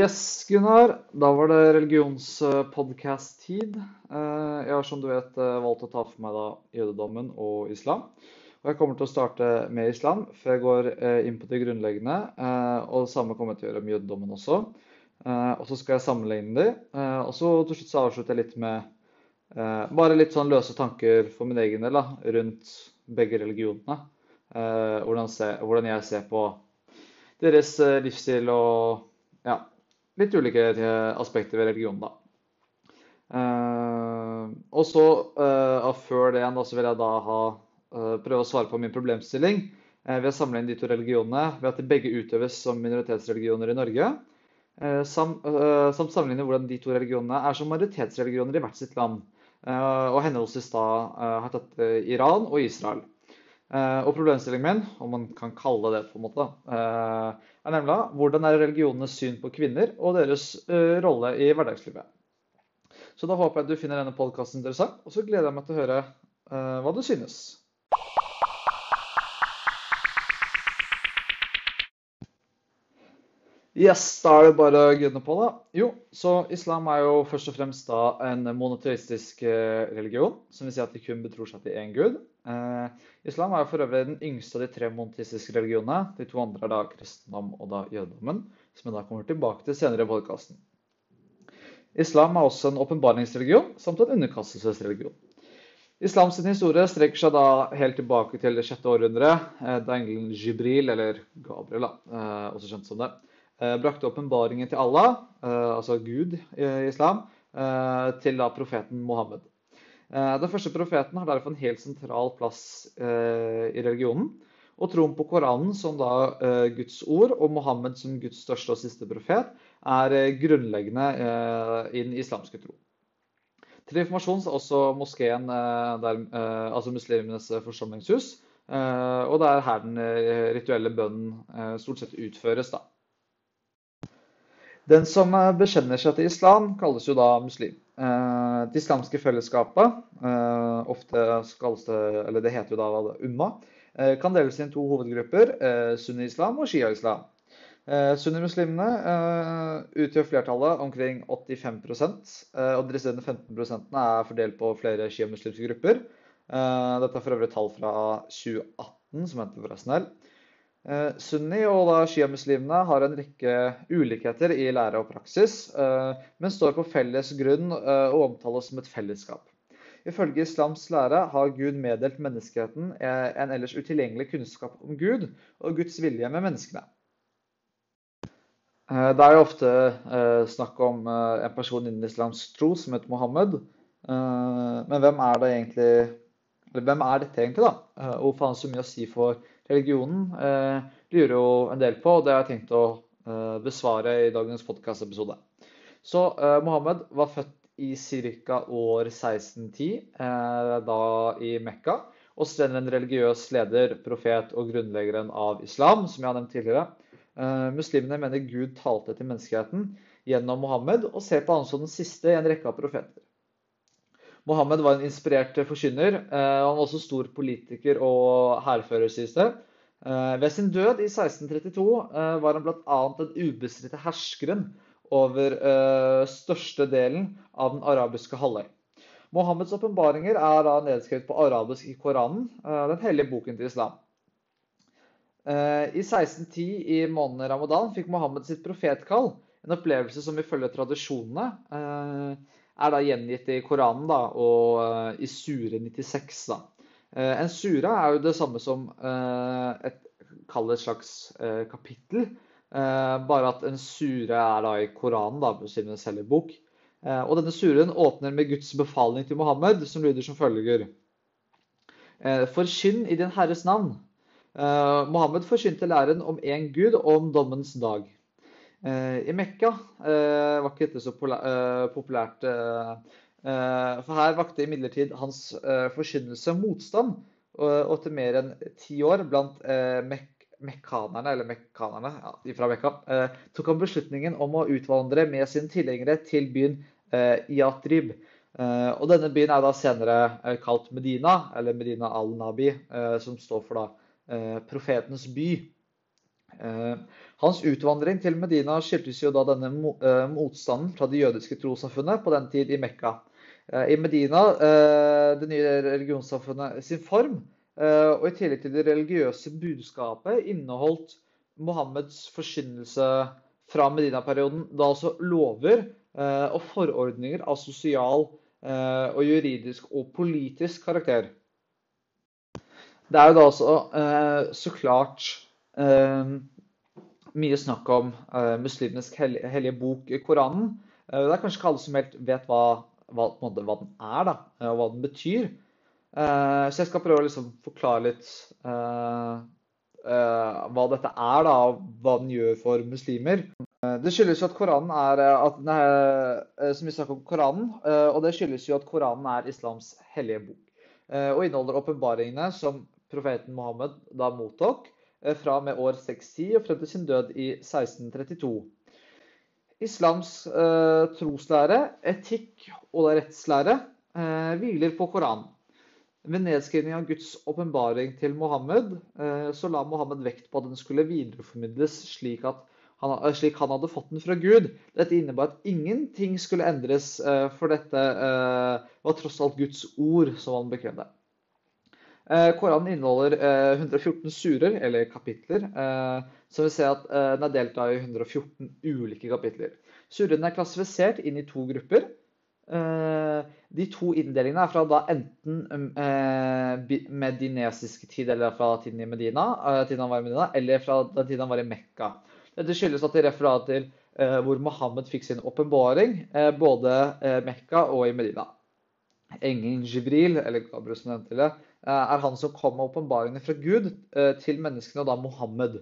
Yes, Gunnar. Da var det religionspodkast-tid. Eh, Jeg har som du vet eh, valgt å ta for meg da jødedommen og islam. Og jeg kommer til å starte med islam før jeg går eh, inn på det grunnleggende. Og det samme kommer jeg til å gjøre med jødedommen også. Og så skal jeg sammenligne de. Og så til slutt så avslutter jeg litt med bare litt sånn løse tanker for min egen del da, rundt begge religionene. Hvordan, jeg ser på deres livsstil og ja, litt ulike eh, aspekter ved religion, da. Uh, og så, uh, før det igjen, så vil jeg da ha, uh, prøve å svare på min problemstilling ved å samle inn de to religionene ved at de begge utøves som minoritetsreligioner i Norge. sam, samt sammenligne hvordan de to religionene er som majoritetsreligioner i hvert sitt land. og henholdsvis da har tatt Iran og Israel. Eh, og problemstillingen min, om man kan kalle det på en måte, eh, er nemlig hvordan er religionenes syn på kvinner og deres eh, rolle i hverdagslivet. Så da håper jeg at du finner denne podkasten interessant, og så gleder jeg meg til å høre hva du synes. Yes, da er det bare å gunne på, da. Jo, så islam er jo først og fremst da en monoteistisk eh, religion, som vil si at de kun betror seg til én gud. Eh, islam er jo for øvrig den yngste av de tre monoteistiske religionene. De to andre er da kristendom og da jødedommen, som jeg da kommer tilbake til senere i podkasten. Islam er også en åpenbaringsreligion samt en underkastelsesreligion. Islams historie strekker seg da helt tilbake til det sjette århundret, eh, da engelen Jibril, eller Gabriel, da, eh, også kjent som det, brakte åpenbaringen til Allah, eh, altså Gud i islam, eh, til da profeten Mohammed. Eh, Den første profeten har derfor en helt sentral plass eh, i religionen. Og troen på Koranen som da eh, Guds ord, og Mohammed som Guds største og siste profet, er eh, grunnleggende eh, i den islamske tro. Til informasjon er også moskeen, eh, der, eh, altså muslimenes forsamlingshus, eh, og det er her den eh, rituelle bønnen eh, stort sett utføres. da. Den som eh, bekjenner seg til islam, kalles jo da muslim. Eh, Det islamske fellesskapet, eh, ofte kalles det, eller det heter jo da umma, kan deles inn to hovedgrupper, sunni-islam og shia-islam. Sunnimuslimene utgjør flertallet, omkring 85 eh, og resterende 15% er fordelt på flere sjiamuslimske grupper. Dette er for øvrig tall fra 2018, som henter forresten her. Eh, Sunni- og da sjiamuslimene har en rekke ulikheter i lære og praksis, eh, men står på felles grunn eh, og omtales som et fellesskap. Ifølge islams lære har Gud meddelt menneskeheten eh, en ellers utilgjengelig kunnskap om Gud og Guds vilje med menneskene. Det er jo ofte snakk om en person innen islamsk tro som heter Mohammed. Men hvem er det egentlig hvem er dette egentlig, da? Hvorfor har han så mye å si for religionen? Eh, lurer jo en del på, og det har jeg tenkt å eh, besvare i dagens podkastepisode. Så eh, Mohammed var født i ca. år 1610, eh, da i Mekka. Og senere en religiøs leder, profet og grunnleggeren av islam, som jeg har nevnt tidligere. Eh, Muslimene mener Gud talte til menneskeheten gjennom Mohammed, og ser på han som den siste i en rekke av profeter. Mohammed var en inspirert forkynner. eh, Han var også stor politiker og hærfører, sies det. Eh, Ved sin død i 1632 eh, var han bl.a. den ubestridte herskeren over største delen av den arabiske halvøy. Mohammeds åpenbaringer er da nedskrevet på arabisk i Koranen, den hellige boken til islam. I 1610, i måneden ramadan, fikk Mohammed sitt profetkall. En opplevelse som ifølge tradisjonene er da gjengitt i Koranen da, og eh, i Sure 96. Da. Eh, En sura er jo det samme som eh, et, kall et slags kapittel. Bare at en sure er da i Koranen, da, siden den selger bok. Og denne suren åpner med Guds befaling til Mohammed, som lyder som følger. Forkynn i din Herres navn. Mohammed forkynte læren om én Gud og om dommens dag. Eh, I Mekka eh, var ikke dette så eh, populært, for her vakte imidlertid hans forkynnelse motstand, og, etter mer enn ti år blant mek mekkanerne, eller mekkanerne ja, fra Mekka, tok han beslutningen om å utvandre med sine tilhengere til byen Yatrib. Eh, og denne byen er da senere kalt Medina, eller Medina al-Nabi, som står for da profetens by. Hans utvandring til Medina skyldtes jo da denne motstanden fra det jødiske trossamfunnet på den tid i Mekka. I Medina, det nye religionssamfunnet sin form, og i tillegg til det religiøse budskapet inneholdt Mohammeds forkynnelse fra Medina-perioden da altså lover og forordninger av sosial og juridisk og politisk karakter. Det er jo da også så klart mye snakk om muslimenes hellige bok, Koranen. Det er kanskje ikke alle som helt vet hva, hva, hva den er, da, og hva den betyr. Så jeg skal prøve å liksom forklare litt hva dette er, da, og hva den gjør for muslimer. Det skyldes jo at Koranen er, at den er så om Koranen, og det skyldes jo at Koranen er islams hellige bok. Og inneholder åpenbaringene som profeten Mohammed da mottok fra og med år 610 og frem til sin død i 1632. Islams eh, troslære, etikk og rettslære eh, hviler på Koranen. Ved nedskrivning av Guds åpenbaring til Mohammed eh, så la Mohammed vekt på at den skulle videreformidles slik, han, eh, slik han hadde fått den fra Gud. Dette innebar at ingenting skulle endres, eh, for dette eh, var tross alt Guds ord, som han bekrevde. Koranen inneholder 114 surer, eller kapitler, så vi ser at den er delt i 114 ulike kapitler. Surene er klassifisert inn i to grupper. De to inndelingene er fra da enten medinesiske tid, eller fra tiden i Medina, tiden han var i Medina, eller fra den tiden han var i Mekka. Dette skyldes at de refererer til hvor Mohammed fikk sin åpenbaring, både Mekka og i Medina. Engelen Jibril, eller Gabriel som nevnte det, er han som kom med åpenbaringene fra Gud til menneskene, og da Mohammed.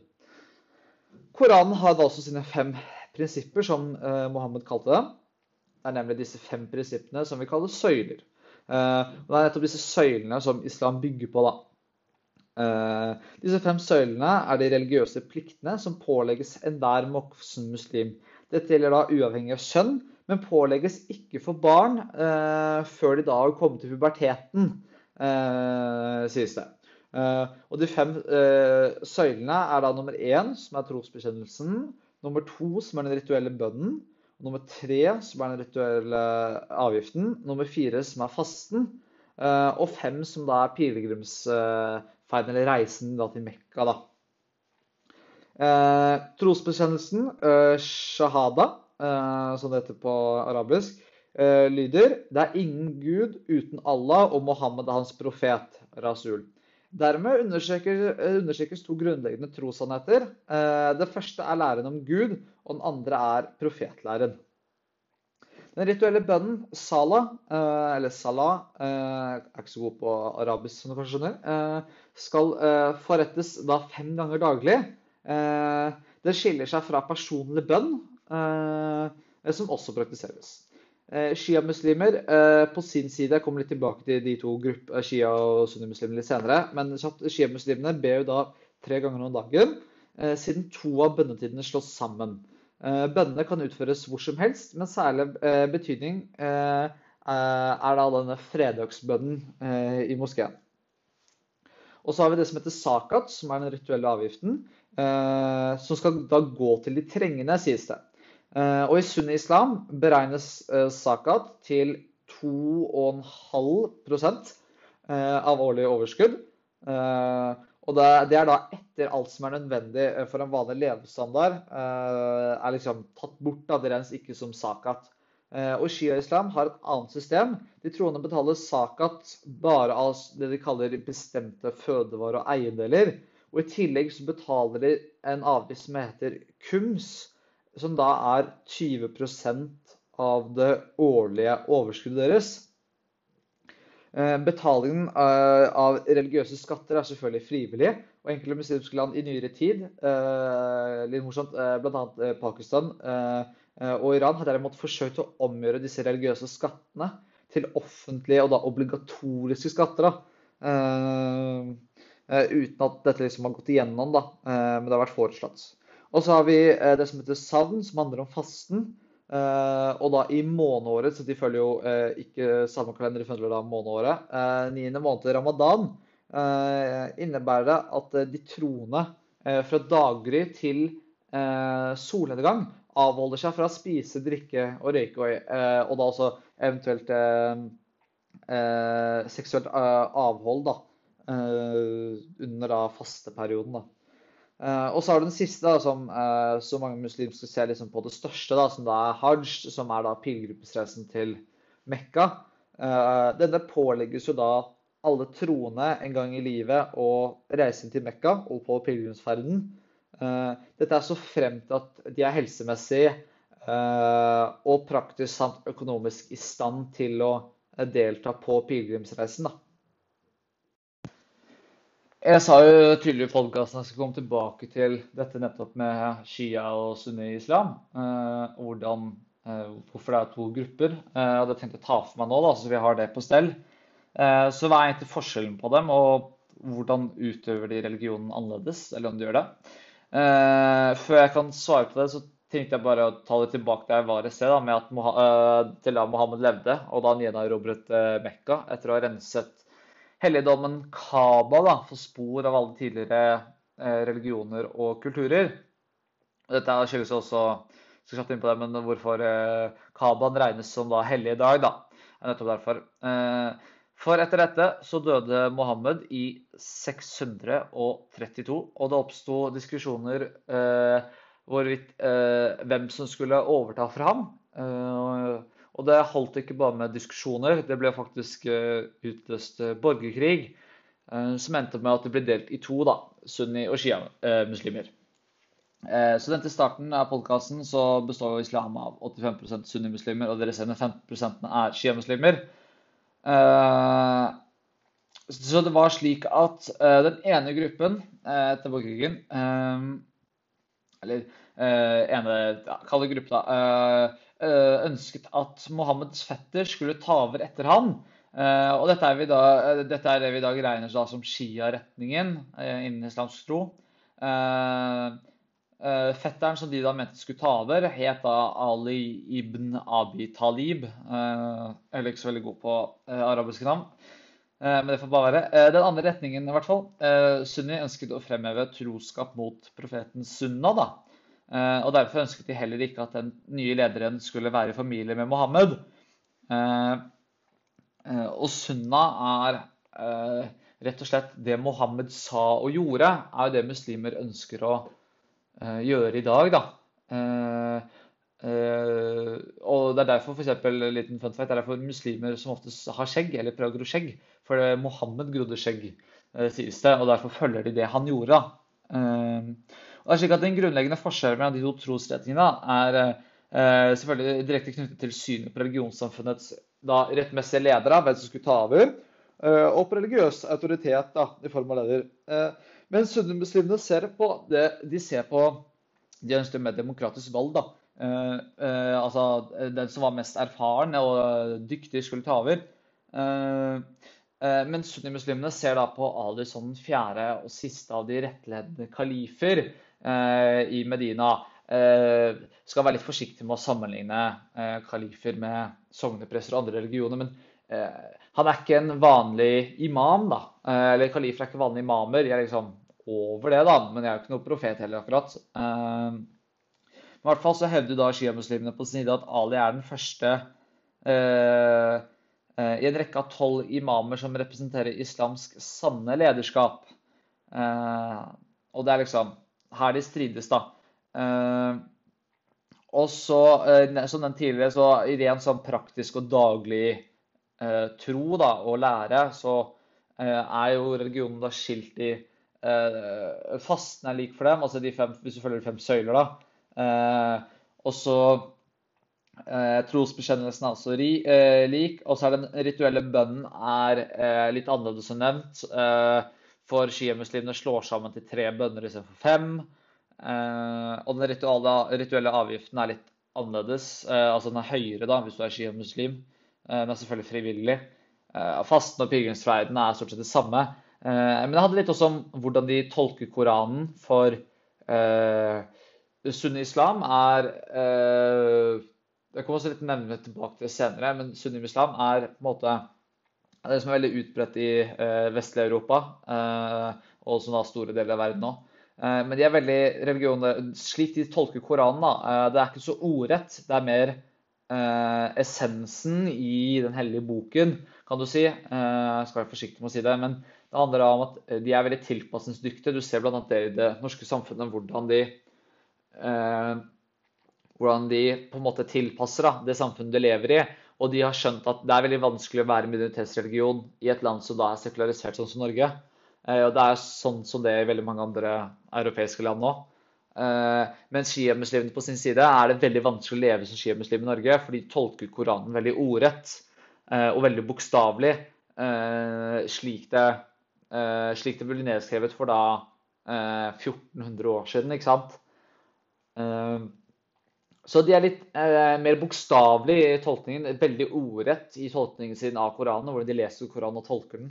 Koranen har da også sine fem prinsipper, som Mohammed kalte dem. Det er nemlig disse fem prinsippene som vi kaller søyler. Og det er nettopp disse søylene som islam bygger på. da. Disse fem søylene er de religiøse pliktene som pålegges enhver voksen muslim. Dette gjelder da uavhengig av kjønn, men pålegges ikke for barn eh, før de da har kommet til puberteten, eh, sies det. Eh, og de fem eh, søylene er da nummer én, som er trosbekjennelsen, nummer to, som er den rituelle bønnen, nummer tre, som er den rituelle avgiften, nummer fire, som er fasten, eh, og fem, som da er pilegrimsferden, eller reisen da, til Mekka. da. Eh, trosbekjennelsen, shahada, Eh, som det heter på arabisk, eh, lyder Det er ingen gud uten Allah, og Mohammed hans profet, Rasul. Dermed understrekes to grunnleggende trossannheter. Eh, det første er læren om Gud, og den andre er profetlæren. Den rituelle bønnen salah, eller salah, er ikke så god på arabisk som du kanskje skjønner, skal forrettes da fem ganger daglig. Det skiller seg fra personlig bønn, Eh, som også praktiseres. Eh, Shia-muslimer eh, på sin side jeg kommer litt tilbake til de to gruppe, Shia- og sunnimuslimer litt senere. Men Shia-muslimene ber jo da tre ganger om dagen, siden to av bønnetidene slås sammen. Bønnene kan utføres hvor som helst, men særlig betydning er da denne fredagsbønnen i moskeen. Og så har vi det som heter sakat, som er den rituelle avgiften, som skal da gå til de trengende, sies det. Eh, og i sunni islam beregnes zakat eh, til 2,5 eh, av årlig overskudd. Og det er da etter alt som er nødvendig for en vanlig levestandard, er liksom tatt bort av det regnes ikke som zakat. Og Shia-islam har et annet system. De troende betaler zakat bare av det de kaller bestemte fødevarer og eiendeler. Og i tillegg så betaler de en avgift som heter kums, som da er 20% av det årlige overskuddet deres. Eh, betalingen eh, av religiøse skatter er selvfølgelig frivillig, og enkelte muslimske land i nyere tid, eh, litt morsomt, bl.a. Pakistan og Iran, har derimot forsøkt å omgjøre disse religiøse skattene til offentlige og da obligatoriske skatter. Da. Uten at dette liksom har gått igjennom, da. men det har vært foreslått. Og så har vi eh, det som heter savn, som handler om fasten. Eh, og da i måneåret, så de følger jo eh, ikke samme kalender, de følger da måneåret. Niende måned ramadan innebærer det at de troende fra daggry til solnedgang avholder seg fra å spise, drikke og røyke, og da også eventuelt seksuelt avhold da, under da fasteperioden. da. Uh, og så har du den siste, da, som uh, så mange muslimske ser liksom på det største, da, som da er hajj, som er da pilegrimsreisen til Mekka. Uh, denne pålegges jo da alle troende en gang i livet å reise inn til Mekka og på pilegrimsferden. dette er så fremt at de er helsemessig og praktisk samt økonomisk i stand til å delta på pilegrimsreisen. da. Jeg sa jo tydelig i podkasten at jeg skal komme tilbake til dette nettopp med shia og sunni-islam. Eh, hvordan, eh, hvorfor det er to grupper. jeg og det tenkte jeg å ta for meg nå, da, så vi har det på stell. Eh, så hva er egentlig forskjellen på dem, og hvordan utøver de religionen annerledes? Eller om de gjør det. Eh, før jeg kan svare på det, så tenkte jeg bare å ta det tilbake der jeg var i sted, da, med at Mohammed levde, og da han gjenerobret Mekka etter å ha renset helligdommen Kaba da, for spor av alle tidligere eh, religioner og kulturer. Dette skyldes også skal inn på det, men hvorfor eh, Kabaen regnes som da hellig i dag. da, er nettopp derfor. Eh, for etter dette så døde Mohammed i 632, og det oppsto diskusjoner hvorvidt hvem som skulle overta for ham. Og det holdt ikke bare med diskusjoner, det ble faktisk eh, utløst eh, borgerkrig. Eh, som endte med at det ble delt i to, da, sunni- og shia-muslimer. Så den til starten av podkasten består jo islam av 85 sunni-muslimer, og de resterende 15% er shia-muslimer. Så det var slik at den ene gruppen etter borgerkrigen Eller ene ja, Kall det gruppe, da ønsket at Mohammeds fetter skulle ta over etter han. Eh, og dette er, da, eh, dette er det vi i dag regner som Shia-retningen innen islamsk tro. Fetteren som de da mente skulle ta over, het da Ali ibn Abi Talib. Jeg er ikke så veldig god på arabiske navn. Men det får bare være. Den andre retningen, i hvert fall. Sunni ønsket å fremheve troskap mot profeten Sunna. da. Eh, og Derfor ønsket de heller ikke at den nye lederen skulle være i familie med Mohammed. Eh, eh, og sunna er rett og slett det Mohammed sa og gjorde, er jo det muslimer ønsker å gjøre i dag. da. og det er derfor for eksempel, liten fun fact, det er derfor muslimer som oftest har skjegg, eller prøver å skjegg. For Mohammed grodde skjegg, sies det, og derfor følger de det han gjorde. da. Og det er slik at Den grunnleggende forskjellen mellom de to trosretningene er eh, selvfølgelig direkte knyttet til synet på religionssamfunnets da, rettmessige ledere, hvem som skulle ta over, eh, og på religiøs autoritet da, i form av leder. Eh, men sunnimuslimene ser på det, de ser på de ønsker mer demokratisk valg. da. Eh, eh, altså den som var mest erfaren og dyktig, skulle ta over. Eh, men sunnimuslimene ser da på Ali som den fjerde og siste av de rettledende kalifer. Eh, i Medina eh, skal være litt forsiktig med å sammenligne eh, kalifer med sognepresser og andre religioner. Men han er ikke en vanlig imam, da. Eller kalifer er ikke vanlige imamer. De er liksom over det, da. Men jeg er jo ikke noen profet heller, akkurat. I hvert fall så hevder da sjiamuslimene på sin side at Ali er den første i en rekke av tolv imamer som representerer islamsk sanne lederskap. Og det er liksom her de strides, da. Eh, og så, eh, som den tidligere, så i ren sånn praktisk og daglig eh, tro da, og lære, så er jo religionen da skilt i Fasten er lik for dem, altså de fem, hvis du følger de fem søyler, da. og så trosbekjennelsen er også ri, lik. Og så er den rituelle bønnen er litt annerledes som nevnt. For sjiamuslimene slår sammen til tre bønner istedenfor fem. Eh, og den rituelle, avgiften er litt annerledes. Eh, altså den er høyere da, hvis du er sjiamuslim. Eh, er selvfølgelig frivillig. Eh, fasten og pilegrimsferden er stort sett det samme. Men det handler litt også om hvordan de tolker Koranen. For eh, sunni-islam er Jeg kommer også litt nærmere tilbake til det senere, men sunni-islam er på en måte det som er veldig utbredt i eh, vestlig Europa, eh, og som da store deler av verden òg. Eh, men de er veldig religioner Slik de tolker Koranen, da. Det er ikke så ordrett. Det er mer essensen i den hellige boken, kan du si. Jeg skal være forsiktig med å si det. Men det handler om at de er veldig tilpasningsdyktige. Du ser bl.a. det i det norske samfunnet, hvordan de hvordan de på en måte tilpasser da, det samfunnet de lever i. Og de har skjønt at det er veldig vanskelig å være minoritetsreligion i et land som da er sekularisert sånn som Norge. Eh, og det er sånn som det er i veldig mange andre europeiske land nå. Eh, men sjiamuslimene på sin side er det veldig vanskelig å leve som sjiamuslim i Norge, for de tolker Koranen veldig ordrett eh, og veldig bokstavelig, slik det, slik det ble nedskrevet for da 1400 år siden, ikke sant? Så de er litt eh, mer bokstavelige i tolkningen, veldig ordrett i tolkningen sin av Koranen, hvordan de leser Koranen og tolker den.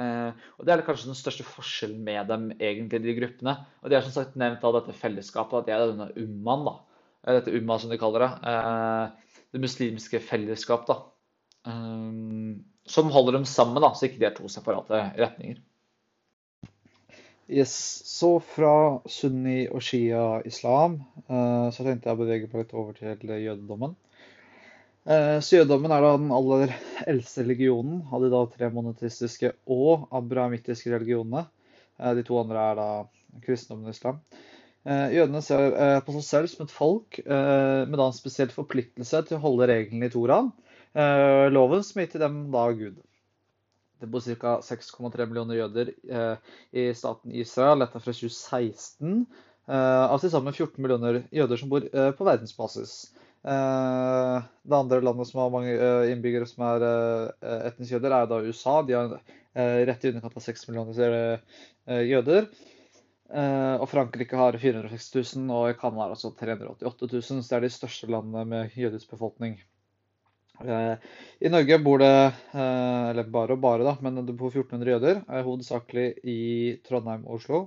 Eh, og Det er kanskje den største forskjellen med dem, egentlig, de gruppene. Og De er som sagt nevnt av dette fellesskapet, at de er denne ummaen, da. Eh, dette umma, som de kaller det. Eh, det muslimske fellesskap, da. Eh, som holder dem sammen, da, så ikke de er to separate retninger. Yes, Så fra sunni- og shia-islam eh, så tenkte jeg å bevege meg litt over til jødedommen. Eh, så jødedommen er da den aller eldste religionen av de da tre monoteistiske og abrahamittiske religionene. Eh, de to andre er da kristendommen og islam. Jødene ser på seg selv som et folk med da en spesiell forpliktelse til å holde reglene i Toraen, loven som gitt til dem da Gud. Det bor ca. 6,3 millioner jøder eh, i staten Israel. Dette fra 2016. Eh, av til sammen 14 millioner jøder som bor eh, på verdensbasis. Det andre landet som har mange innbyggere som er etniske jøder, er da USA. De har rett i underkant av 6 millioner jøder. Og Frankrike har 460 000, og Canada altså 388 000. Så det er de største landene med jødisk befolkning. Eh, I Norge bor det, eh, eller bare og bare, da, men det bor 1400 jøder, hovedsakelig i Trondheim og Oslo.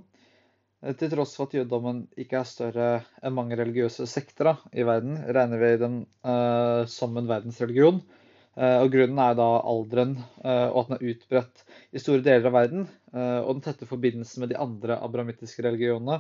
Eh, til tross for at jødedommen ikke er større enn mange religiøse sekter i verden, regner vi den uh, som en verdensreligion. Uh, og Grunnen er da alderen uh, og at den er utbredt i store deler av verden. og den tette forbindelsen med de andre abrahamittiske religionene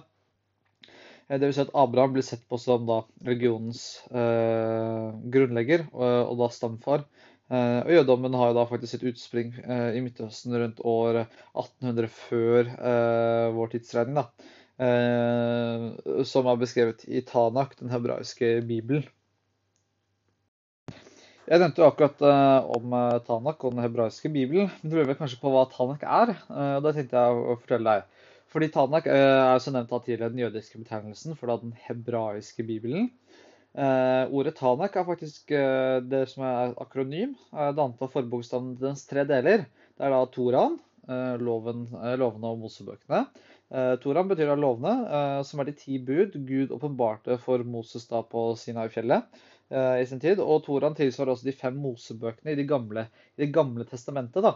Eh, det vil Si at Abraham blir sett på som da religionens eh, grunnlegger og, og, da stamfar. Eh, og Jødedommen har jo da faktisk sitt utspring eh, i Midtøsten rundt år 1800 før eh, vår tidsregning. da, eh, Som er beskrevet i Tanak, den hebraiske bibelen. Jeg nevnte jo akkurat om Tanak og den hebraiske bibelen. Men du lurer kanskje på hva Tanak er? og Det tenkte jeg å fortelle deg. Fordi Tanak eh, er som nevnt tidligere den jødiske betegnelsen for den hebraiske bibelen. Eh, ordet Tanak er faktisk eh, det som er akronym. Eh, det antar forbokstaven dens tre deler. Det er da Toran, eh, loven, eh, lovene og Mosebøkene. Toran betyr da lovene, som er de ti bud Gud åpenbarte for Moses da på Sinai-fjellet i sin tid. Og Toran tilsvarer også de fem Mosebøkene i det gamle, i gamle testamentet. da.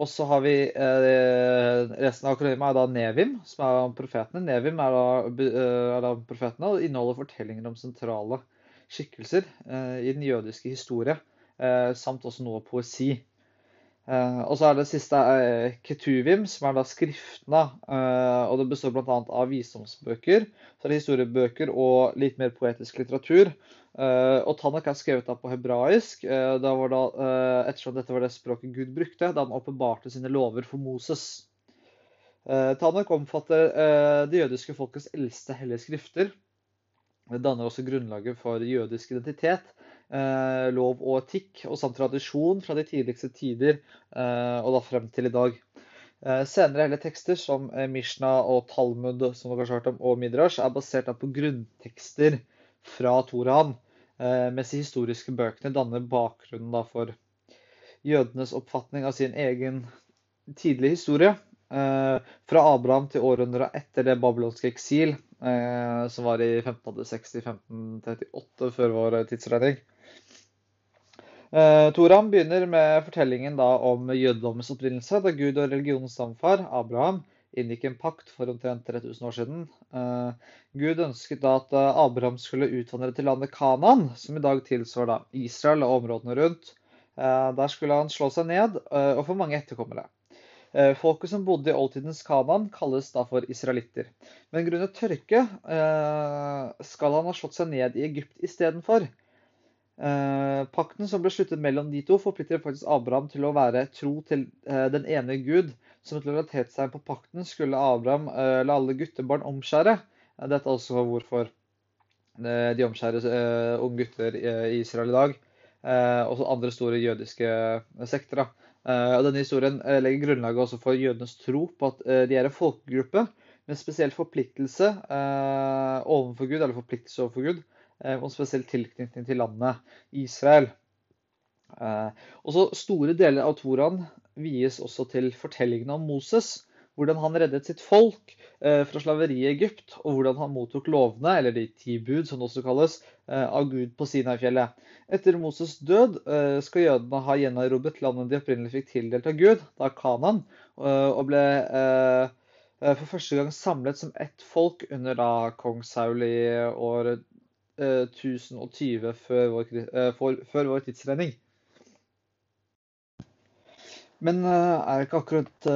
Og så har vi eh, resten av akronymet er da Nevim, som er om profetene. Nevim er da, eh, er da profetene og inneholder fortellinger om sentrale skikkelser eh, i den jødiske historie, samt også noe poesi. Eh, og så er det siste eh, Ketuvim, som er da skriftene. og Det består bl.a. av visdomsbøker, så er det historiebøker og litt mer poetisk litteratur. Uh, og Tanak er skrevet da på hebraisk. Da var da, ettersom dette var det språket Gud brukte da han åpenbarte sine lover for Moses. Tanak omfatter det jødiske folkets eldste hellige skrifter. Det danner også grunnlaget for jødisk identitet, lov og etikk, og samt tradisjon fra de tidligste tider og da frem til i dag. Senere hele tekster som Mishna og Talmud som dere har hørt om, og Midrash er basert på grunntekster fra Toraen, eh, mens de historiske bøkene danner bakgrunnen for jødenes oppfatning av sin egen tidlige historie. Eh, fra Abraham til århundra etter det babylonske eksil, eh, som var i 1560-1538 før vår tidsregning. Toram begynner med fortellingen om jødedommens opprinnelse, da Gud og religionens stamfar, Abraham, inngikk en pakt for omtrent 3000 år siden. Eh, Gud ønsket da at eh, Abraham skulle utvandre til landet Kanan, som i dag tilsvarer Israel og områdene rundt. Eh, der skulle han slå seg ned og få mange etterkommere. Eh, folket som bodde i oldtidens Kanan, kalles da for israelitter. Men grunnet tørke eh, skal han ha slått seg ned i Egypt istedenfor. Eh, pakten som ble sluttet mellom de to, forplikter faktisk Abraham til å være tro til den ene Gud. Som et lojalitetstegn på pakten skulle Abraham la alle guttebarn omskjære. Dette er også hvorfor de omskjærer unge gutter i Israel i dag. Også andre store jødiske sekter. Og denne historien legger grunnlaget også for jødenes tro på at de er en folkegruppe med spesiell forpliktelse overfor Gud, eller forpliktelse overfor Gud, Eh, og spesiell tilknytning til landet Israel. Eh, også store deler av Toraen vies også til fortellingene om Moses. Hvordan han reddet sitt folk eh, fra slaveriet i Egypt, og hvordan han mottok lovene, eller de ti bud, som det også kalles, av Gud på Sinai-fjellet. Etter Moses' død skal jødene ha gjenerobret landet de opprinnelig fikk tildelt av Gud, da Kanan, og ble for første gang samlet som ett folk under da kong Saul i år 1020 eh, før vår, eh, før vår tidsregning. Men eh, er ikke akkurat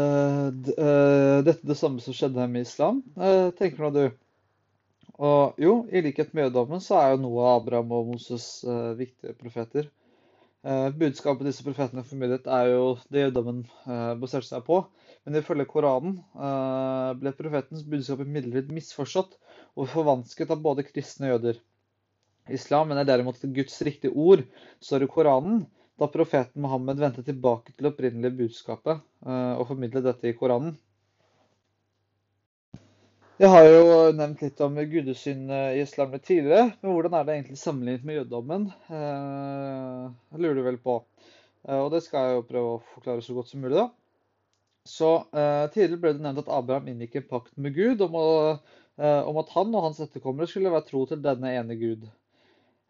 dette det samme som skjedde med islam, tenker nå du? Og jo, i likhet med jødedommen så er jo noe av Abraham og Moses viktige profeter. Budskapet disse profetene formidlet er jo det jødedommen baserte seg på. Men ifølge Koranen ble profetens budskap imidlertid misforstått og forvansket av både kristne og jøder. Islam mener derimot at Guds riktige ord står i Koranen, da profeten Mohammed vendte tilbake til det opprinnelige budskapet eh, og formidlet dette i Koranen. Jeg har jo nevnt litt om gudesyn i islam tidligere, men hvordan er det egentlig sammenlignet med jødedommen? Eh, jeg lurer du vel på. Eh, og det skal jeg jo prøve å forklare så godt som mulig, da. Så Tidligere ble det nevnt at Abraham inngikk en pakt med Gud om, å, om at han og hans etterkommere skulle være tro til denne ene Gud.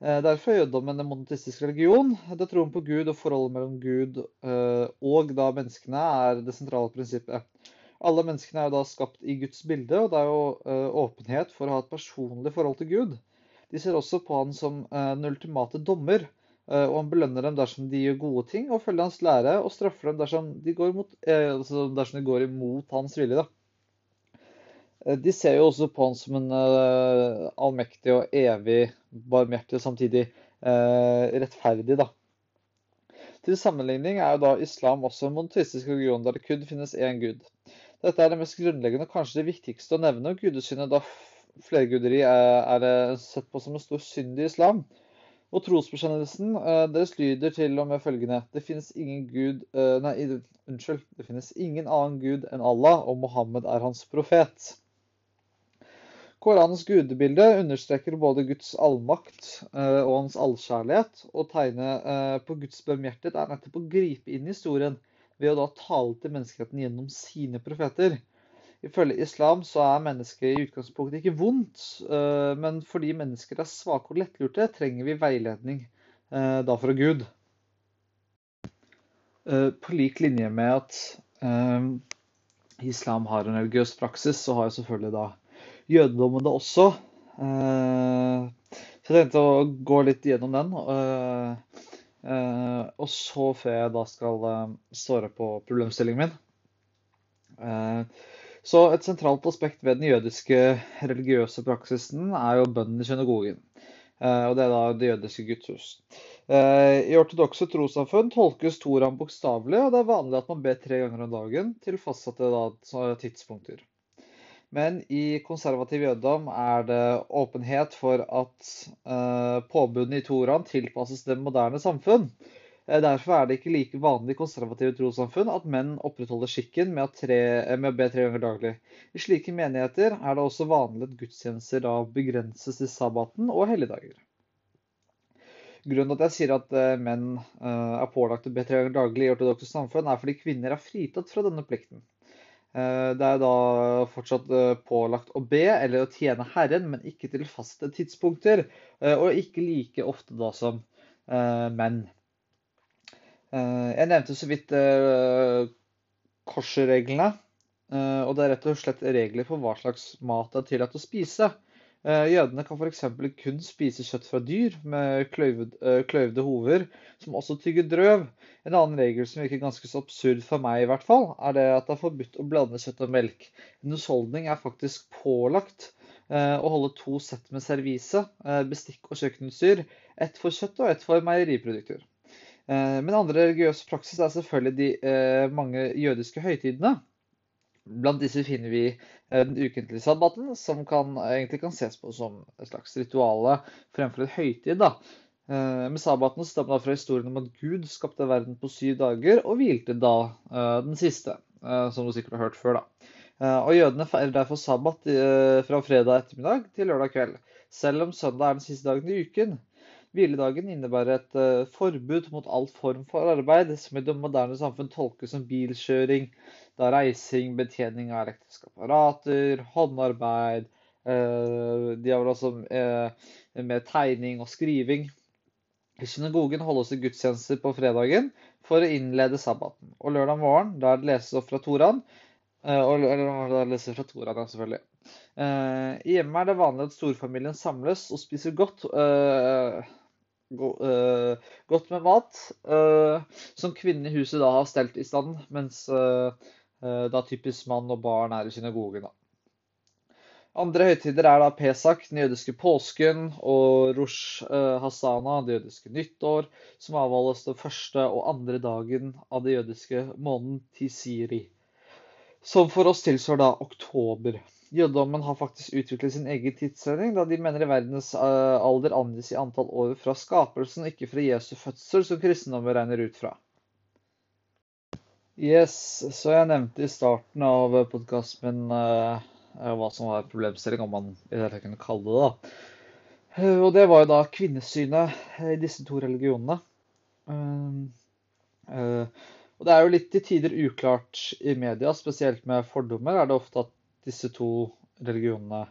Eh, derfor er jødedommen en monotistisk religion. Det troen på Gud og forholdet mellom Gud eh, og da menneskene er det sentrale prinsippet. Alle menneskene er jo da skapt i Guds bilde, og det er jo eh, åpenhet for å ha et personlig forhold til Gud. De ser også på han som den ultimate dommer, og han belønner dem dersom de gjør gode ting og følger hans lære, og straffer dem dersom de går, mot, altså dersom de går imot hans vilje. da. Eh, de ser jo også på han som en uh, allmektig og evig barmhjertig og samtidig uh, rettferdig. da. Til sammenligning er jo da islam også en monoteistisk religion der det kun finnes én gud. Dette er det mest grunnleggende og kanskje det viktigste å nevne. Gudesynet da flerguderi er, er, sett på som en stor synd i islam. Og trosbekjennelsen deres lyder til og med følgende Det finnes ingen gud Nei, unnskyld. Det finnes ingen annen gud enn Allah, og Mohammed er hans profet. Koranens gudebilde understreker både Guds allmakt eh, og hans allkjærlighet. Og tegnet eh, på Guds barmhjertighet er nettopp å gripe inn i historien ved å da tale til menneskeheten gjennom sine profeter. Ifølge islam så er mennesket i utgangspunktet ikke vondt, eh, men fordi mennesker er svake og lettlurte, trenger vi veiledning da fra Gud. På lik linje med at islam har en religiøs praksis, så har jeg selvfølgelig da jødedommen det også. Eh, så jeg tenkte å gå litt gjennom den. Eh, eh, og så, før jeg da skal svare på problemstillingen min Så et sentralt aspekt ved den jødiske religiøse praksisen er jo bønnen i synagogen. Og det er da det jødiske gudshus. I ortodokse trossamfunn tolkes Toraen bokstavelig, og det er vanlig at man ber tre ganger om dagen til fastsatte tidspunkter. Men i konservativ jødedom er det åpenhet for at uh, påbudene i Toraen tilpasses det moderne samfunn. Uh, derfor er det ikke like vanlig i konservative trossamfunn at menn opprettholder skikken med, tre, uh, med, å be tre ganger daglig. I slike menigheter er det også vanlig at gudstjenester da begrenses til sabbaten og helligdager. Grunnen til at jeg sier at menn er pålagt å be tre ganger daglig i ortodokse samfunn, er fordi kvinner er fritatt fra denne plikten. Eh, det er da fortsatt eh, pålagt å be eller å tjene Herren, men ikke til faste tidspunkter. Eh, og ikke like ofte da som menn. Jeg nevnte så vidt korsreglene. Og det er rett og slett regler for hva slags mat det er tillatt å spise. Jødene kan f.eks. kun spise kjøtt fra dyr med kløyvde hover, som også tygger drøv. En annen regel som virker ganske så absurd for meg, i hvert fall, er det at det er forbudt å blande kjøtt og melk. En husholdning er faktisk pålagt å holde to sett med servise, bestikk og kjøkkenutstyr. Ett for kjøtt og ett for meieriprodukter. Men andre religiøse praksis er selvfølgelig de mange jødiske høytidene. Blant disse finner vi eh, den ukentlige sabbaten, som kan, egentlig kan ses på som et slags rituale fremfor et høytid. Da. Eh, med sabbaten stammer fra historien om at Gud skapte verden på syv dager og hvilte da eh, den siste, som du sikkert har hørt før. da. Og jødene feirer derfor sabbat fra fredag ettermiddag til lørdag kveld, selv om søndag er den siste dagen i uken. Hviledagen innebærer et forbud mot all form for arbeid, som i det moderne samfunn tolkes som bilkjøring, da reising, betjening av elektriske apparater, håndarbeid eh, De har vel også eh, med tegning og skriving. Synagogen holdes det gudstjenester på fredagen for å innlede sabbaten. Og lørdag morgen, der det leses opp fra Toraen, eh, eller da leses fra Toraen, selvfølgelig. I hjemmet er det vanlig at storfamilien samles og spiser godt. Godt med mat, som kvinnen i huset da har stelt i stand, mens Eh, da typisk mann og barn er i synagogen. Da. Andre høytider er da Pesak, den jødiske påsken, og Rosh eh, Hasana, det jødiske nyttår, som avholdes den første og andre dagen av det jødiske måneden Tisiri. Som for oss tilsvarer da oktober. Jødedommen har faktisk utviklet sin egen tidsregning, da de mener verdens eh, alder angis i antall år fra skapelsen, ikke fra Jesu fødsel, som kristendommen regner ut fra. Yes, så jeg nevnte i starten av podkasten min uh, hva som var problemstilling, om man i det hele kunne kalle det det. Uh, og det var jo da kvinnesynet i disse to religionene. Uh, og det er jo litt til tider uklart i media, spesielt med fordommer, er det ofte at disse to religionene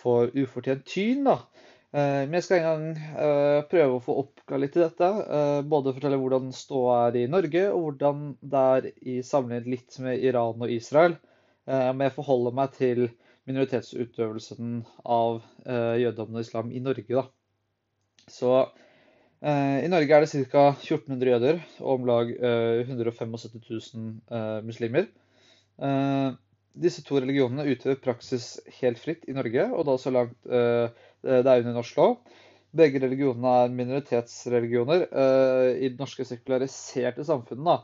får ufortjent tyn. da. Eh, men jeg skal en gang eh, prøve å få oppga litt i dette. Eh, både fortelle hvordan ståa er i Norge, og hvordan det er i sammenlignet litt med Iran og Israel. Men jeg forholder meg til minoritetsutøvelsen av jødedommen og islam i Norge. Da. Så i Norge er det ca. 1400 jøder og om lag 175 000 muslimer. Disse to religionene utøver praksis helt fritt i Norge, og da så langt Eh, det er under norsk lov. Begge religionene er minoritetsreligioner eh, i det norske sekulariserte samfunnet. Da.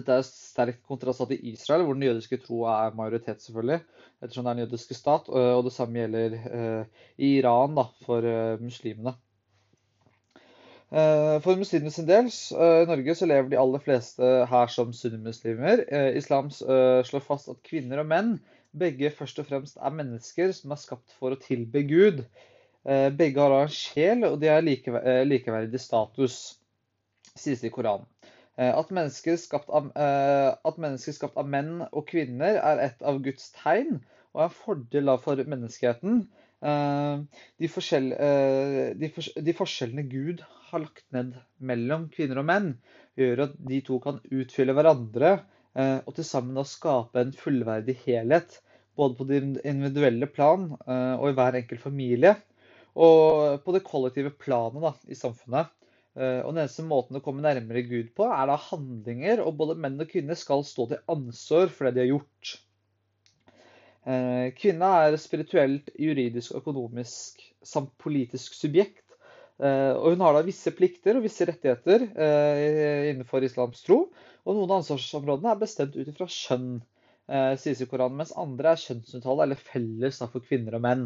Dette er sterkt kontrast til Israel, hvor den jødiske troa er majoritet, selvfølgelig, ettersom det er en jødiske stat. Og det samme gjelder eh, i Iran da, for muslimene. For muslimer sin del, i Norge så lever de aller fleste her som sunnimuslimer. Islam slår fast at kvinner og menn begge først og fremst er mennesker som er skapt for å tilbe Gud. Eh, begge har en sjel, og de eh, likeverdig status, sies det i Koranen. Eh, at mennesker, av, at mennesker, skapt av, menn og kvinner er et av Guds tegn og er en fordel for menneskeheten. De, forskjell, de, de, forskjellene Gud har lagt ned mellom kvinner og menn, gjør at de to kan utfylle hverandre og til sammen skape en fullverdig helhet. Både på det individuelle plan og i hver enkelt familie. Og på det kollektive planet da, i samfunnet. Eh, og den eneste måten å komme nærmere Gud på, er da handlinger. Og både menn og kvinner skal stå til ansvar for det de har gjort. Eh, kvinna er spirituelt, juridisk, økonomisk samt politisk subjekt. Eh, og hun har da visse plikter og visse rettigheter innenfor islams tro. Og noen av ansvarsområdene er bestemt ut ifra kjønn, sies i Koranen, mens andre er kjønnsnøytrale eller felles for kvinner og menn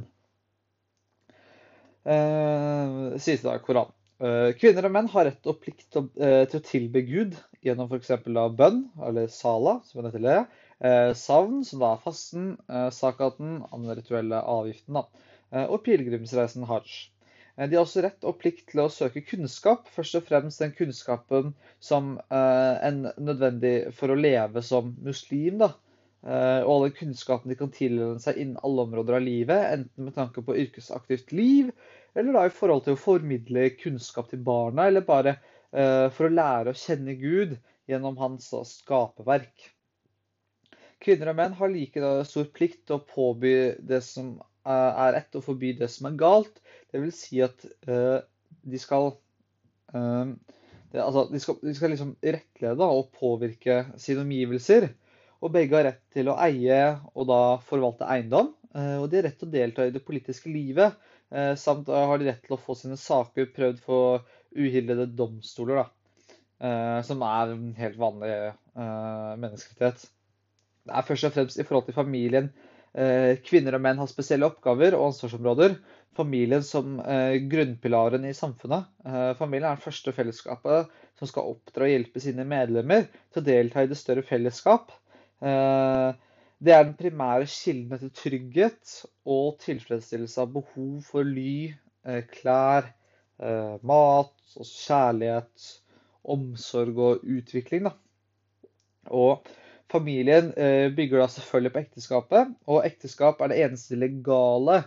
eh, sies det i Koranen. Eh, kvinner og menn har rett og plikt til, eh, å tilbe Gud gjennom f.eks. bønn, eller sala, som det heter eh, savn, som da er fasten, eh, sakaten, den rituelle avgiften, da, eh, og pilegrimsreisen hajj. De har også rett og plikt til å søke kunnskap, først og fremst den kunnskapen som er nødvendig for å leve som muslim. da, og all den kunnskapen de kan tilegne seg innen alle områder av livet, enten med tanke på yrkesaktivt liv, eller da i forhold til å formidle kunnskap til barna, eller bare for å lære å kjenne Gud gjennom hans skaperverk. Kvinner og menn har like stor plikt til å påby det som er rett, og forby det som er galt. Det vil si at de skal det, altså, de skal, de skal liksom rettlede og påvirke sine omgivelser. Og begge har rett til å eie og da forvalte eiendom. Og de har rett til å delta i det politiske livet. Samt har de rett til å få sine saker prøvd for uhildede domstoler. da. Eh, som er en helt vanlig eh, menneskerettighet. Det er først og fremst i forhold til familien eh, kvinner og menn har spesielle oppgaver og ansvarsområder. Familien som grunnpilaren i samfunnet. Familien er det første fellesskapet som skal oppdra og hjelpe sine medlemmer til å delta i det større fellesskap. Det er den primære kilden til trygghet og tilfredsstillelse av behov for ly, klær, mat, kjærlighet omsorg og utvikling. Og familien eh, bygger da selvfølgelig på ekteskapet, og ekteskap er det eneste legale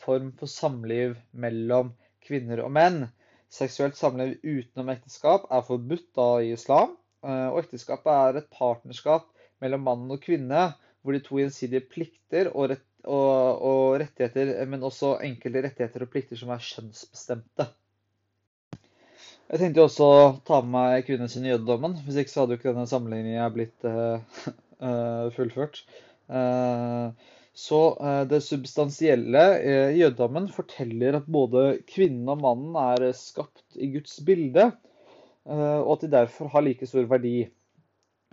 form for samliv mellom kvinner og menn. Seksuelt samliv utenom ekteskap er forbudt da i islam, eh, og ekteskapet er et partnerskap mellom mann og kvinne, hvor de to gjensidige plikter og, rett, og, og rettigheter, men også enkelte rettigheter og plikter som er kjønnsbestemte. Jeg tenkte jo også å ta med meg kvinnes jødedommen. Hvis ikke så hadde jo ikke denne sammenligningen blitt uh, fullført. Uh, så det substansielle i jødedommen forteller at både kvinnen og mannen er skapt i Guds bilde, og at de derfor har like stor verdi.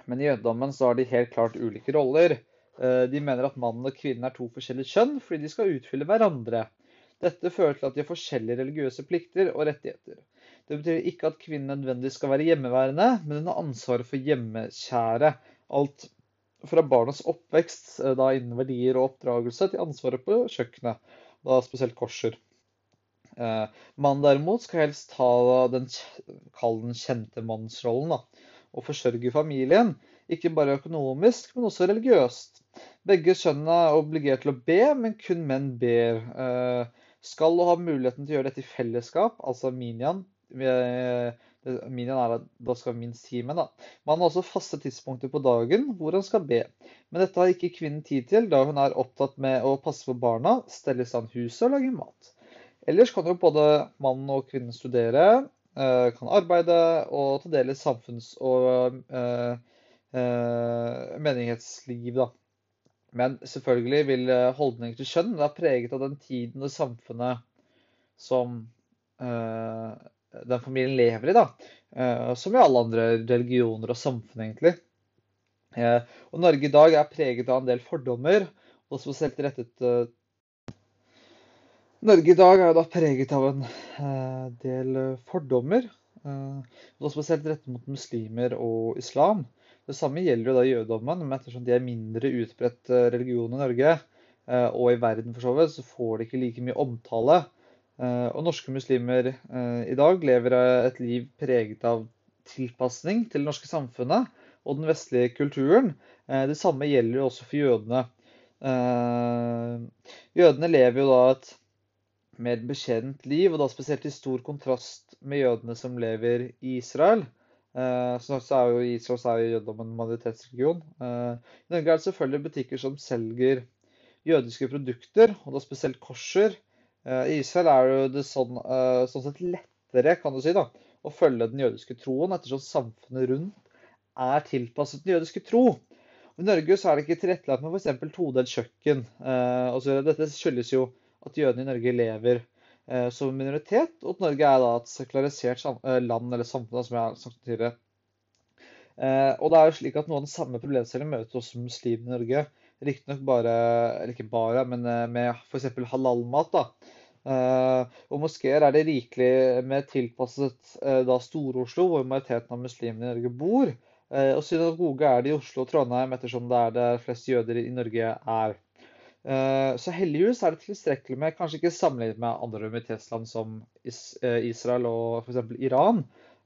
Men i jødedommen så har de helt klart ulike roller. De mener at mannen og kvinnen er to forskjellige kjønn fordi de skal utfylle hverandre. Dette fører til at de har forskjellige religiøse plikter og rettigheter. Det betyr ikke at kvinnen nødvendigvis skal være hjemmeværende, men hun har ansvaret for hjemmekjære. Alt fra barnas oppvekst eh, da innen verdier og oppdragelse til ansvaret på kjøkkenet, da spesielt korser. Eh, Mannen derimot skal helst ta den, den kjente mannsrollen og forsørge familien. Ikke bare økonomisk, men også religiøst. Begge kjønnene er obligert til å be, men kun menn ber. Eh, skal ha muligheten til å gjøre dette i fellesskap, altså minyan, Minyan er at da skal minst ti menn. da. Man har også faste tidspunkter på dagen hvor han skal be. Men dette har ikke kvinnen tid til, da hun er opptatt med å passe på barna, stelle i stand huset og lage mat. Ellers kan jo både mannen og kvinnen studere, eh, kan arbeide og ta del i samfunns- og eh, eh, menighetsliv. da. Men selvfølgelig vil holdninger til kjønn være preget av den tiden og samfunnet som den familien lever i, da. Eh, som i alle andre religioner og samfunn, egentlig. Eh, og Norge i dag er preget av en del fordommer, og spesielt rettet eh, Norge i dag er jo da preget av en del fordommer, og spesielt rettet mot muslimer og islam. Det samme gjelder jo da jødedommen, men ettersom de er mindre utbredt religion i Norge, og i verden for så vidt, så får de ikke like mye omtale. Eh, og norske muslimer eh, i dag lever et liv preget av tilpasning til det norske samfunnet og den vestlige kulturen. Eh, det samme gjelder jo også for jødene. Jødene lever jo da et mer beskjedent liv, og da spesielt i stor kontrast med jødene som lever i Israel. Så er jo Israel er jo jødedom en majoritetsregion. I Norge er det selvfølgelig butikker som selger jødiske produkter, og da spesielt korser. Eh, I Israel er det sånn, eh, sånn sett lettere kan du si, da, å følge den jødiske troen, ettersom samfunnet rundt er tilpasset den jødiske tro. I Norge så er det ikke tilrettelagt med f.eks. todelt kjøkken. Eh, dette skyldes jo at jødene i Norge lever som minoritet, og at Norge er da et sekularisert land eller samfunn, som jeg har sagt tidligere. Og det er jo slik at Noen av den samme problemstillingen møter også muslimer i Norge. Riktignok bare, eller ikke bare, men eh, med f.eks. halalmat. da. Uh, og moskeer er det rikelig med tilpasset uh, da Stor-Oslo, hvor majoriteten av muslimene i Norge bor. Uh, og synagoge er det i Oslo og Trondheim, ettersom det er der flest jøder i Norge er. så hellighus er det tilstrekkelig med, kanskje ikke sammenlignet med andre minoritetsland som Israel og f.eks. Iran.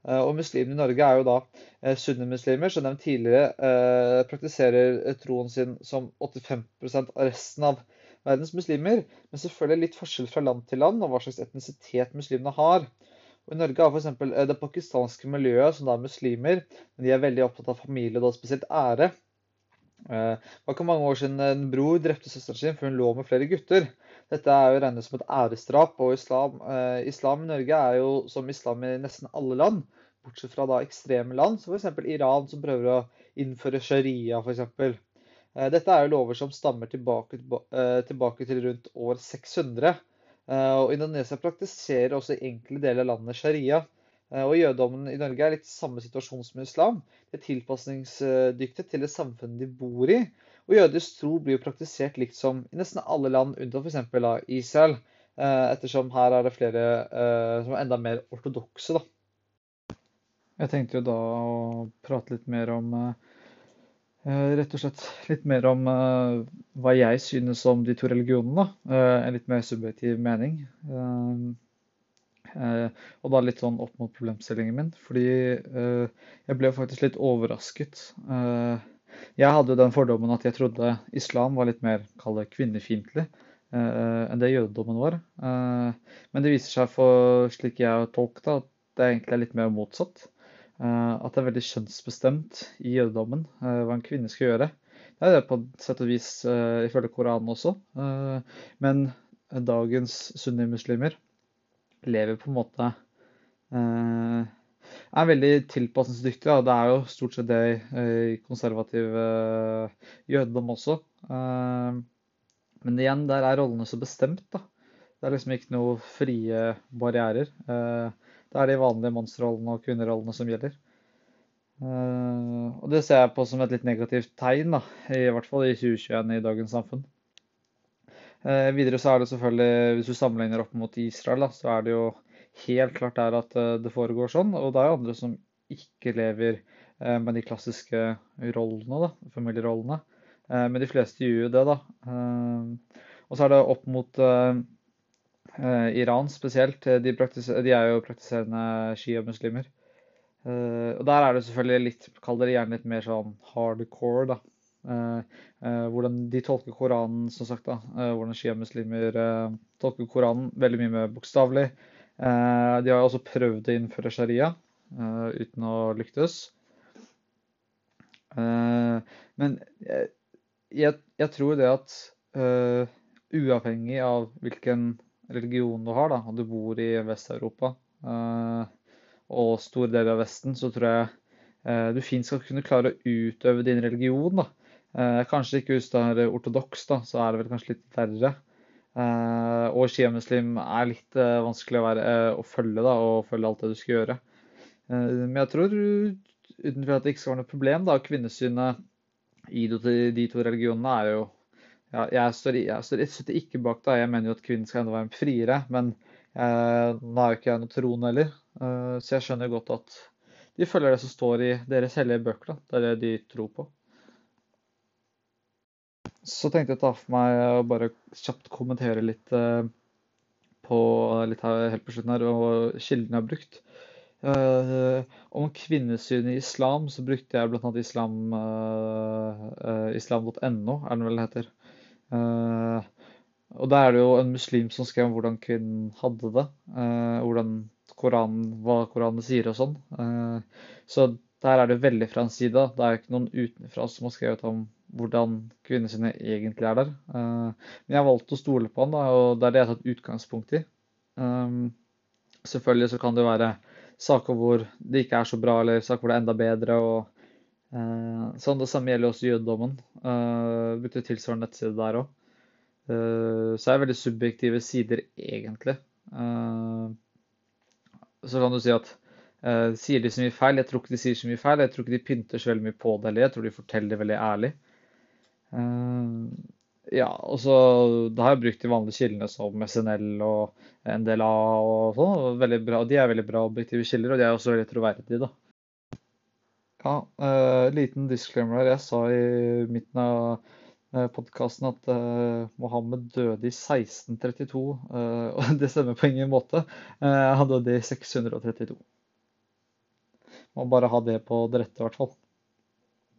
Eh, og muslimene i Norge er jo da eh, sunnimuslimer, som nevnt tidligere eh, praktiserer troen sin som 85 av resten av verdens muslimer. Men selvfølgelig litt forskjell fra land til land og hva slags etnisitet muslimene har. Og I Norge har f.eks. det pakistanske miljøet, som da er muslimer, men de er veldig opptatt av familie, og da spesielt ære. Det var ikke mange år siden en bror drepte søsteren sin før hun lå med flere gutter. Dette er jo regnet som et æresdrap, og islam, eh, islam, i Norge er jo som islam i nesten alle land, bortsett fra da ekstreme land, som f.eks. Iran, som prøver å innføre sharia, f.eks. Eh, dette er jo lover som stammer tilbake, eh, tilbake til rundt år 600. Eh, og Indonesia praktiserer også i enkelte deler av landet sharia. Eh, og Jødedommen i Norge er litt samme situasjon som islam. De er tilpasningsdyktige til det samfunnet de bor i. Og jødisk tro blir jo praktisert likt som i nesten alle land, unntatt f.eks. Israel. Eh, ettersom her er det flere eh, som er enda mer ortodokse, da. Jeg tenkte jo da å prate litt mer om Rett og slett litt mer om hva jeg synes om de to religionene. En litt mer subjektiv mening. Eh, og da litt sånn opp mot problemstillingen min, fordi eh, jeg ble faktisk litt overrasket. Eh, jeg hadde jo den fordommen at jeg trodde islam var litt mer kvinnefiendtlig enn det jødedommen var. Men det viser seg, for slik jeg har tolket det, at det egentlig er litt mer motsatt. At det er veldig kjønnsbestemt i jødedommen hva en kvinne skal gjøre. Det er det på sett og vis ifølge Koranen også. Men dagens sunnimuslimer lever på en måte eh, er veldig tilpasningsdyktige. Det er jo stort sett det i konservativ eh, jødedom også. Eh, men igjen, der er rollene så bestemt. da. Det er liksom ikke noe frie barrierer. Det er de vanlige mannsrollene og kvinnerollene som gjelder. Og det ser jeg på som et litt negativt tegn, da, i hvert fall i 2021 i dagens samfunn. Eh, videre så er det selvfølgelig, hvis du sammenligner opp mot Israel, da, så er det jo helt klart der at eh, det foregår sånn. Og det er jo andre som ikke lever eh, med de klassiske rollene, da, familierollene. Men de fleste gjør jo det, da. Og så er det opp mot Iran spesielt. De, de er jo praktiserende shia-muslimer. Og der er det selvfølgelig litt, kall det gjerne litt mer sånn hardcore, da. Eh, eh, hvordan de tolker Koranen, som sagt. da, eh, Hvordan sjiamuslimer tolker Koranen veldig mye mer bokstavelig. De har også prøvd å innføre sharia uten å lyktes. Men jeg, jeg tror det at uavhengig av hvilken religion du har, da, og du bor i Vest-Europa og store deler av Vesten, så tror jeg du fint skal kunne klare å utøve din religion. da, kanskje ikke hvis du er ortodoks, da, så er det vel kanskje litt verre. Eh, og sjiamuslim er litt eh, vanskelig å, være, å, følge da, og følge alt det du skal gjøre. men jeg tror utenfor at det ikke skal være noe problem, da, kvinnesynet i de to religionene er jo ja, jeg, står, jeg står ikke bak det. Jeg mener jo at kvinnen skal enda være friere. Men eh, nå er jo ikke jeg noe troende heller, eh, så jeg skjønner godt at de følger det som står i deres hellige bøker. Da. Det er det de tror på. Så tenkte jeg å ta for meg å bare kjapt kommentere litt eh, på litt her, helt på slutten her, og kildene jeg har brukt. Uh, om kvinnesyn i islam, så brukte jeg bl.a. islam, uh, islam.no, er den vel det heter. Og der er det jo en muslim som skrev om hvordan kvinnen hadde det. hvordan Koranen, hva Koranen sier og sånn. så der er det veldig fra en side. Det er ikke noen utenfra som har skrevet om hvordan kvinnesynet egentlig er der. Eh, men jeg valgte å stole på han, da, og det er det jeg har tatt utgangspunkt i. Um, selvfølgelig så kan det være saker hvor det ikke er så bra, eller saker hvor det er enda bedre. og uh, sånn Det samme gjelder også jødedommen. Uh, Brukte tilsvarende nettside der òg. Så er det veldig subjektive sider, egentlig. Så kan du si at sier de så mye feil? Jeg tror ikke de sier så mye feil. Jeg tror ikke de pynter så veldig mye på det eller Jeg tror de forteller det veldig ærlig. Eh, ja, og så Da har jeg brukt de vanlige kildene som SNL og NDLA og sånn. Veldig bra, de er veldig bra objektive kilder, og de er også veldig troverdige, da. Ja, uh, liten disclaimer her. Jeg sa i midten av uh, podkasten at uh, Mohammed døde i 1632. Uh, og det stemmer på ingen måte. han døde i 632. Må bare ha det på det rette, i hvert fall.